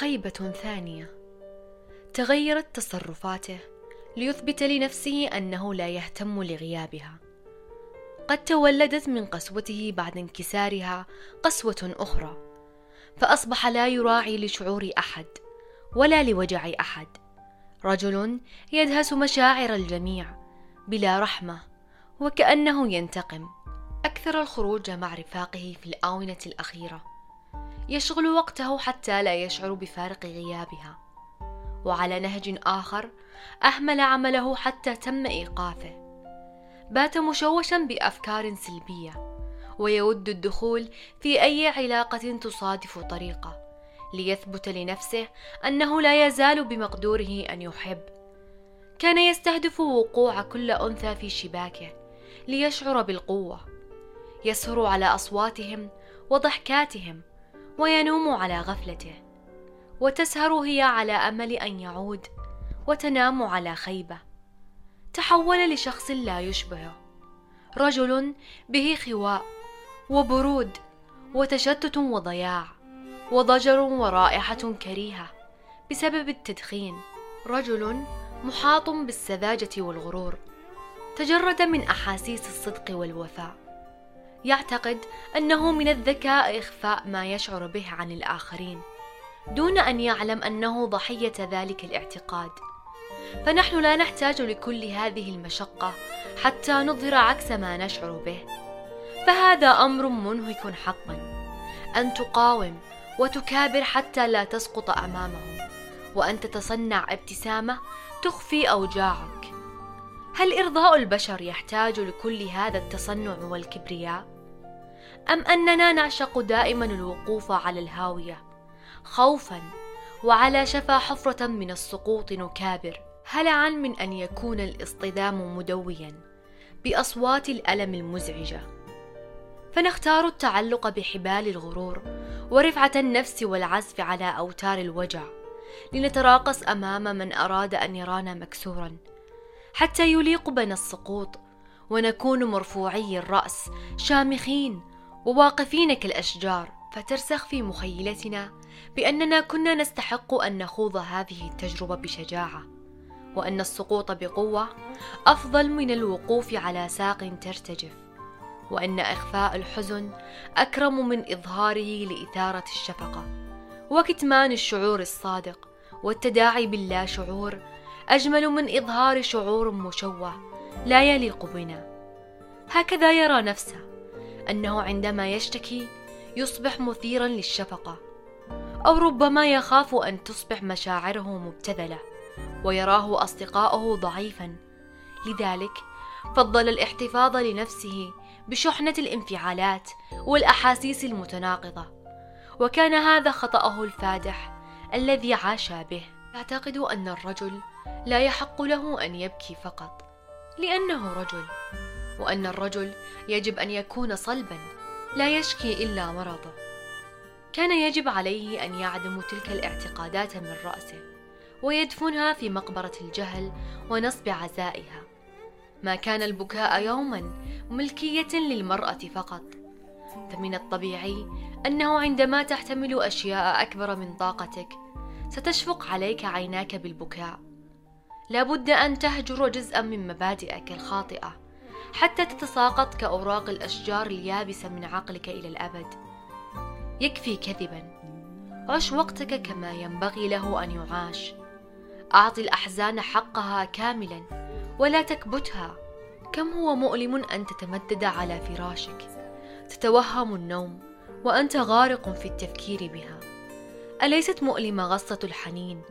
خيبة ثانية. تغيرت تصرفاته ليثبت لنفسه أنه لا يهتم لغيابها. قد تولدت من قسوته بعد انكسارها قسوة أخرى فأصبح لا يراعي لشعور أحد ولا لوجع أحد. رجل يدهس مشاعر الجميع بلا رحمة وكأنه ينتقم. أكثر الخروج مع رفاقه في الآونة الأخيرة. يشغل وقته حتى لا يشعر بفارق غيابها. وعلى نهج آخر أهمل عمله حتى تم إيقافه. بات مشوشا بأفكار سلبية ويود الدخول في أي علاقة تصادف طريقه ليثبت لنفسه أنه لا يزال بمقدوره أن يحب. كان يستهدف وقوع كل أنثى في شباكه ليشعر بالقوة. يسهر على أصواتهم وضحكاتهم وينوم على غفلته وتسهر هي على أمل أن يعود وتنام على خيبة. تحول لشخص لا يشبهه رجل به خواء وبرود وتشتت وضياع وضجر ورائحة كريهة بسبب التدخين. رجل محاط بالسذاجة والغرور تجرد من أحاسيس الصدق والوفاء. يعتقد أنه من الذكاء إخفاء ما يشعر به عن الآخرين دون أن يعلم أنه ضحية ذلك الاعتقاد. فنحن لا نحتاج لكل هذه المشقة حتى نظهر عكس ما نشعر به. فهذا أمر منهك حقا أن تقاوم وتكابر حتى لا تسقط أمامهم وأن تتصنع ابتسامة تخفي أوجاعك. هل إرضاء البشر يحتاج لكل هذا التصنع والكبرياء؟ أم أننا نعشق دائما الوقوف على الهاوية؟ خوفا وعلى شفا حفرة من السقوط نكابر. هلعا من أن يكون الاصطدام مدويا بأصوات الألم المزعجة؟ فنختار التعلق بحبال الغرور ورفعة النفس والعزف على أوتار الوجع لنتراقص أمام من أراد أن يرانا مكسورا. حتى يليق بنا السقوط ونكون مرفوعي الرأس شامخين وواقفين كالأشجار فترسخ في مخيلتنا بأننا كنا نستحق أن نخوض هذه التجربة بشجاعة وأن السقوط بقوة أفضل من الوقوف على ساق ترتجف وأن إخفاء الحزن أكرم من إظهاره لإثارة الشفقة وكتمان الشعور الصادق والتداعي باللا شعور أجمل من إظهار شعور مشوه لا يليق بنا. هكذا يرى نفسه. أنه عندما يشتكي يصبح مثيرا للشفقة أو ربما يخاف أن تصبح مشاعره مبتذلة ويراه أصدقاؤه ضعيفا. لذلك فضل الاحتفاظ لنفسه بشحنة الانفعالات والأحاسيس المتناقضة وكان هذا خطأه الفادح الذي عاش به. يعتقد أن الرجل لا يحق له أن يبكي فقط لأنه رجل. وأن الرجل يجب أن يكون صلبا لا يشكي إلا مرضه. كان يجب عليه أن يعدم تلك الاعتقادات من رأسه ويدفنها في مقبرة الجهل ونصب عزائها. ما كان البكاء يوما ملكية للمرأة فقط. فمن الطبيعي أنه عندما تحتمل أشياء أكبر من طاقتك ستشفق عليك عيناك بالبكاء. لابد أن تهجر جزءا من مبادئك الخاطئة. حتى تتساقط كأوراق الأشجار اليابسة من عقلك إلى الأبد. يكفي كذبا. عش وقتك كما ينبغي له أن يعاش. أعط الأحزان حقها كاملا ولا تكبتها. كم هو مؤلم أن تتمدد على فراشك؟ تتوهم النوم وأنت غارق في التفكير بها. أليست مؤلمة غصة الحنين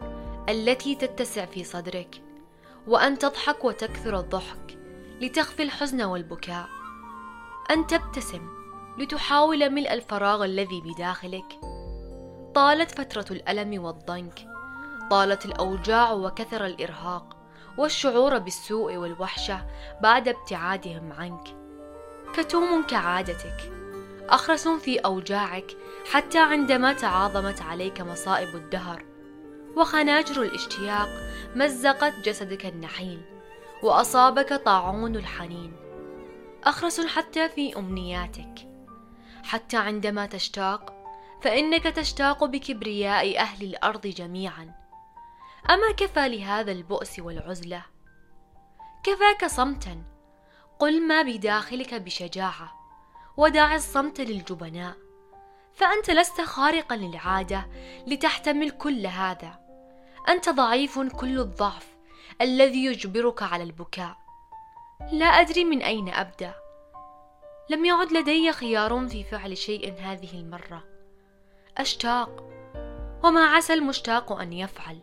التي تتسع في صدرك؟ وأن تضحك وتكثر الضحك لتخفي الحزن والبكاء. أن تبتسم لتحاول ملء الفراغ الذي بداخلك. طالت فترة الألم والضنك. طالت الأوجاع وكثر الإرهاق والشعور بالسوء والوحشة بعد ابتعادهم عنك. كتوم كعادتك. أخرس في أوجاعك حتى عندما تعاظمت عليك مصائب الدهر. وخناجر الاشتياق مزقت جسدك النحيل. وأصابك طاعون الحنين. أخرس حتى في أمنياتك. حتى عندما تشتاق فإنك تشتاق بكبرياء أهل الأرض جميعا. أما كفى لهذا البؤس والعزلة؟ كفاك صمتا. قل ما بداخلك بشجاعة ودع الصمت للجبناء. فأنت لست خارقا للعادة لتحتمل كل هذا. أنت ضعيف كل الضعف. الذي يجبرك على البكاء. لا أدري من أين أبدأ. لم يعد لدي خيار في فعل شيء هذه المرة. أشتاق. وما عسى المشتاق أن يفعل.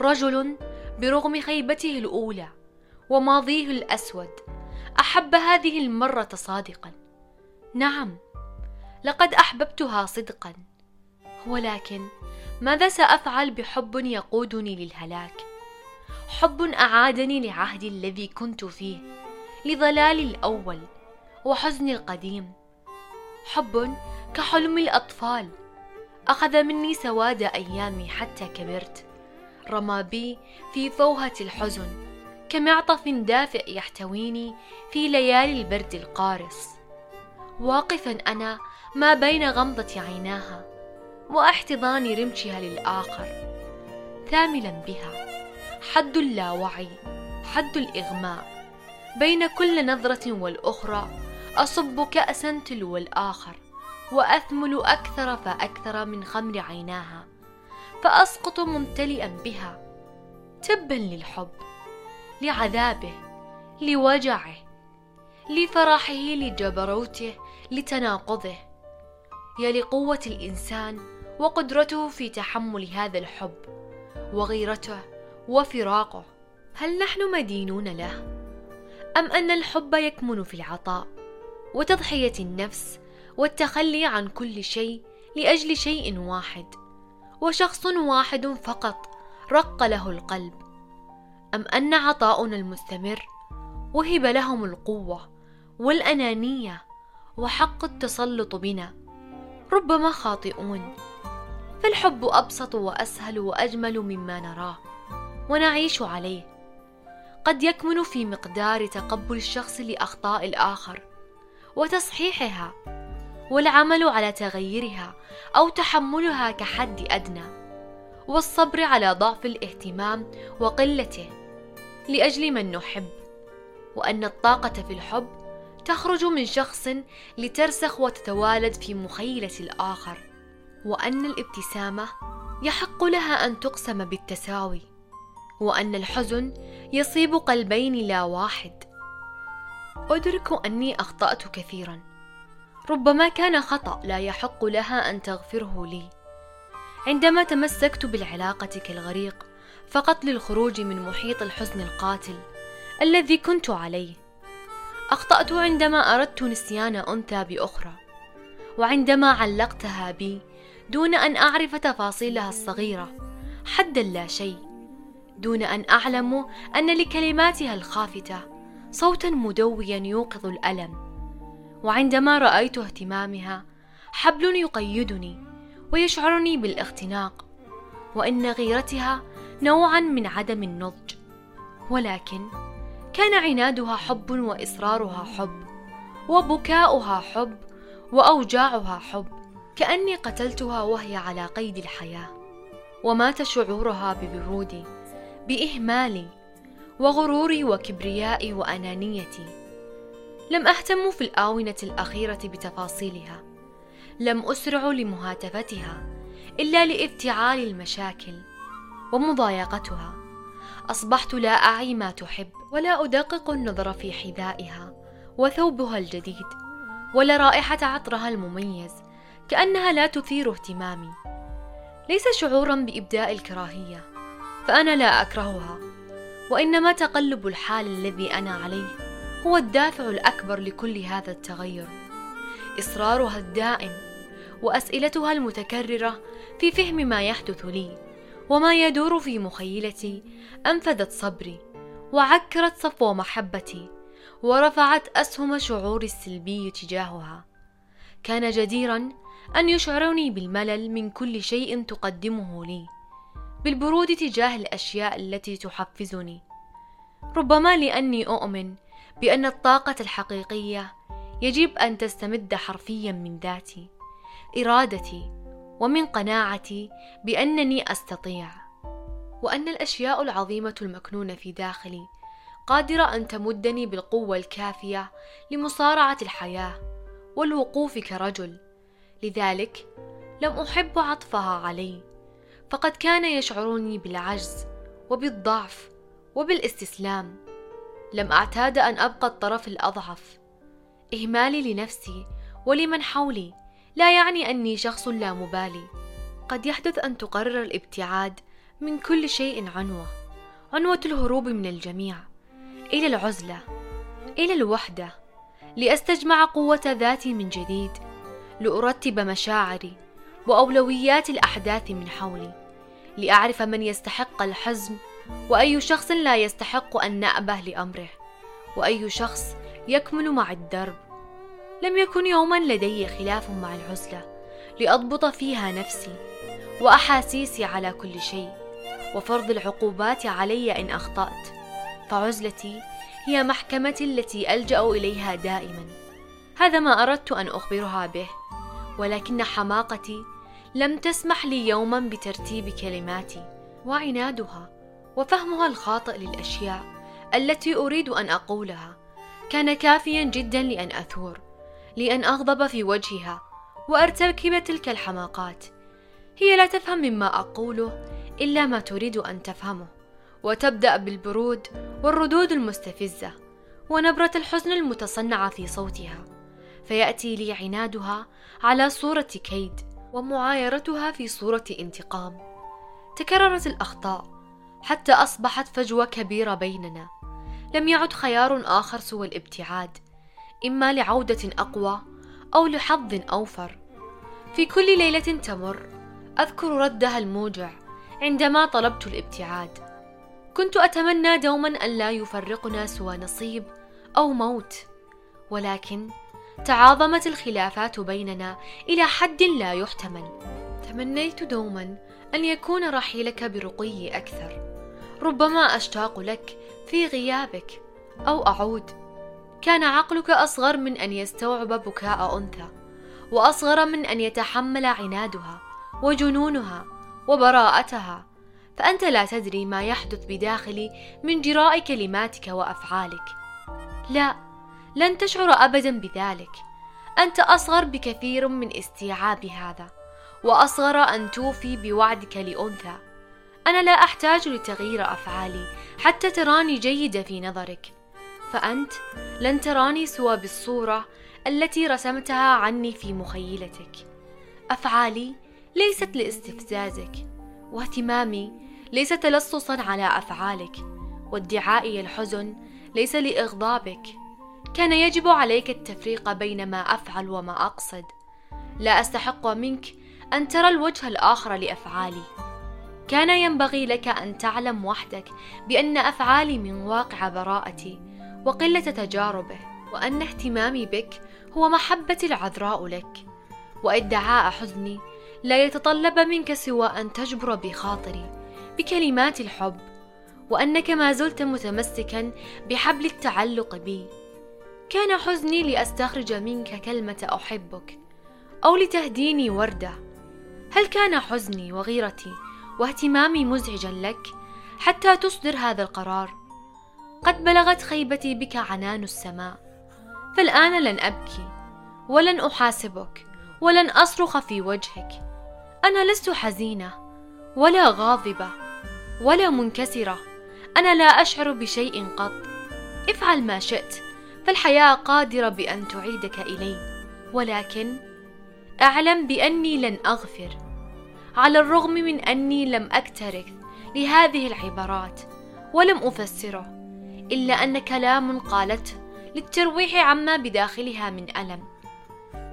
رجل برغم خيبته الأولى وماضيه الأسود أحب هذه المرة صادقا. نعم لقد أحببتها صدقا. ولكن ماذا سأفعل بحب يقودني للهلاك؟ حب أعادني لعهدي الذي كنت فيه لضلالي الأول وحزني القديم. حب كحلم الأطفال أخذ مني سواد أيامي حتى كبرت. رمى بي في فوهة الحزن كمعطف دافئ يحتويني في ليالي البرد القارس. واقفا أنا ما بين غمضة عيناها وأحتضان رمشها للآخر ثاملا بها. حد اللاوعي حد الإغماء. بين كل نظرة والأخرى أصب كاسا تلو الآخر وأثمل أكثر فأكثر من خمر عيناها فأسقط ممتلئا بها تبا للحب لعذابه لوجعه لفرحه لجبروته لتناقضه. يا لقوة الإنسان وقدرته في تحمل هذا الحب وغيرته وفراقه. هل نحن مدينون له؟ أم أن الحب يكمن في العطاء وتضحية النفس والتخلي عن كل شيء لأجل شيء واحد وشخص واحد فقط رق له القلب؟ أم أن عطاؤنا المستمر وهب لهم القوة والأنانية وحق التسلط بنا؟ ربما خاطئون. فالحب أبسط وأسهل وأجمل مما نراه. ونعيش عليه. قد يكمن في مقدار تقبل الشخص لأخطاء الآخر وتصحيحها والعمل على تغييرها أو تحملها كحد أدنى والصبر على ضعف الاهتمام وقلته لأجل من نحب وأن الطاقة في الحب تخرج من شخص لترسخ وتتوالد في مخيلة الآخر وأن الابتسامة يحق لها أن تقسم بالتساوي. وأن الحزن يصيب قلبين لا واحد. أدرك أني أخطأت كثيرا. ربما كان خطأ لا يحق لها أن تغفره لي. عندما تمسكت بالعلاقة كالغريق فقط للخروج من محيط الحزن القاتل الذي كنت عليه. أخطأت عندما أردت نسيان أنثى بأخرى وعندما علقتها بي دون أن أعرف تفاصيلها الصغيرة حدا لا شيء. دون أن أعلم أن لكلماتها الخافتة صوتا مدويا يوقظ الألم. وعندما رأيت اهتمامها حبل يقيدني ويشعرني بالاختناق وإن غيرتها نوعا من عدم النضج. ولكن كان عنادها حب وإصرارها حب وبكاؤها حب وأوجاعها حب. كأني قتلتها وهي على قيد الحياة. ومات شعورها ببرودي. بإهمالي وغروري وكبريائي وأنانيتي. لم أهتم في الآونة الأخيرة بتفاصيلها. لم أسرع لمهاتفتها إلا لافتعال المشاكل ومضايقتها. أصبحت لا أعي ما تحب ولا أدقق النظر في حذائها وثوبها الجديد ولا رائحة عطرها المميز كأنها لا تثير اهتمامي. ليس شعورا بإبداء الكراهية. فأنا لا أكرهها وإنما تقلب الحال الذي أنا عليه هو الدافع الأكبر لكل هذا التغير. إصرارها الدائم وأسئلتها المتكررة في فهم ما يحدث لي وما يدور في مخيلتي أنفذت صبري وعكرت صفو محبتي ورفعت أسهم شعوري السلبي تجاهها. كان جديرا أن يشعرني بالملل من كل شيء تقدمه لي. بالبرود تجاه الأشياء التي تحفزني. ربما لأني أؤمن بأن الطاقة الحقيقية يجب أن تستمد حرفيا من ذاتي إرادتي ومن قناعتي بأنني أستطيع وأن الأشياء العظيمة المكنونة في داخلي قادرة أن تمدني بالقوة الكافية لمصارعة الحياة والوقوف كرجل. لذلك لم أحب عطفها علي. فقد كان يشعرني بالعجز وبالضعف وبالاستسلام. لم أعتاد أن أبقى الطرف الأضعف. إهمالي لنفسي ولمن حولي لا يعني أني شخص لا مبالي. قد يحدث أن تقرر الابتعاد من كل شيء عنوة عنوة الهروب من الجميع إلى العزلة إلى الوحدة. لأستجمع قوة ذاتي من جديد لأرتب مشاعري وأولويات الأحداث من حولي. لأعرف من يستحق الحزم وأي شخص لا يستحق أن نأبه لأمره وأي شخص يكمن مع الدرب. لم يكن يوما لدي خلاف مع العزلة لأضبط فيها نفسي وأحاسيسي على كل شيء وفرض العقوبات علي إن أخطأت. فعزلتي هي محكمتي التي ألجأ إليها دائما. هذا ما أردت أن أخبرها به ولكن حماقتي لم تسمح لي يوما بترتيب كلماتي وعنادها وفهمها الخاطئ للأشياء التي أريد أن أقولها. كان كافيا جدا لأن أثور لأن أغضب في وجهها وأرتكب تلك الحماقات. هي لا تفهم مما أقوله إلا ما تريد أن تفهمه وتبدأ بالبرود والردود المستفزة ونبرة الحزن المتصنعة في صوتها. فيأتي لي عنادها على صورة كيد ومعايرتها في صورة انتقام. تكررت الأخطاء حتى أصبحت فجوة كبيرة بيننا. لم يعد خيار آخر سوى الابتعاد إما لعودة أقوى أو لحظ أوفر. في كل ليلة تمر أذكر ردها الموجع عندما طلبت الابتعاد. كنت أتمنى دوما أن لا يفرقنا سوى نصيب أو موت ولكن تعاظمت الخلافات بيننا إلى حد لا يحتمل. تمنيت دوما أن يكون رحيلك برقي أكثر. ربما أشتاق لك في غيابك أو أعود. كان عقلك أصغر من أن يستوعب بكاء أنثى وأصغر من أن يتحمل عنادها وجنونها وبراءتها. فأنت لا تدري ما يحدث بداخلي من جراء كلماتك وأفعالك. لا لن تشعر ابدا بذلك. أنت أصغر بكثير من استيعاب هذا وأصغر أن توفي بوعدك لأنثى. أنا لا أحتاج لتغيير أفعالي حتى تراني جيده في نظرك. فأنت لن تراني سوى بالصورة التي رسمتها عني في مخيلتك. أفعالي ليست لاستفزازك واهتمامي ليس تلصصا على أفعالك وادعائي الحزن ليس لإغضابك. كان يجب عليك التفريق بين ما أفعل وما أقصد. لا أستحق منك أن ترى الوجه الآخر لأفعالي. كان ينبغي لك أن تعلم وحدك بأن أفعالي من واقع براءتي وقلة تجاربه وأن اهتمامي بك هو محبتي العذراء لك. وادعاء حزني لا يتطلب منك سوى أن تجبر بخاطري بكلمات الحب وأنك ما زلت متمسكا بحبل التعلق بي. كان حزني لأستخرج منك كلمة أحبك أو لتهديني وردة. هل كان حزني وغيرتي واهتمامي مزعجا لك حتى تصدر هذا القرار؟ قد بلغت خيبتي بك عنان السماء فالآن لن أبكي ولن أحاسبك ولن أصرخ في وجهك. أنا لست حزينة ولا غاضبة ولا منكسرة أنا لا أشعر بشيء قط. افعل ما شئت فالحياة قادرة بأن تعيدك إلي ولكن أعلم بأني لن أغفر على الرغم من أني لم أكترث لهذه العبارات ولم أفسره إلا أن كلام قالته للترويح عما بداخلها من ألم.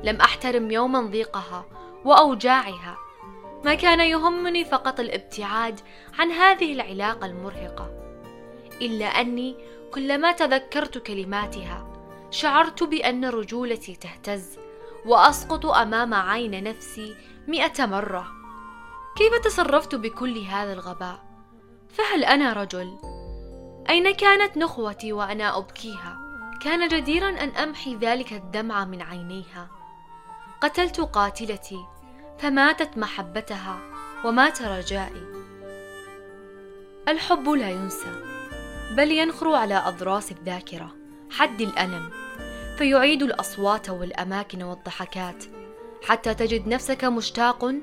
لم أحترم يوما ضيقها وأوجاعها ما كان يهمني فقط الابتعاد عن هذه العلاقة المرهقة إلا أني كلما تذكرت كلماتها شعرت بأن رجولتي تهتز وأسقط أمام عين نفسي مئة مرة. كيف تصرفت بكل هذا الغباء؟ فهل أنا رجل؟ أين كانت نخوتي وأنا أبكيها؟ كان جديرا أن أمحي ذلك الدمع من عينيها. قتلت قاتلتي فماتت محبتها ومات رجائي. الحب لا ينسى. بل ينخر على أضراس الذاكرة حد الألم. فيعيد الأصوات والأماكن والضحكات حتى تجد نفسك مشتاق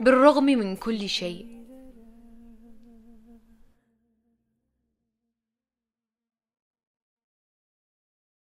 بالرغم من كل شيء.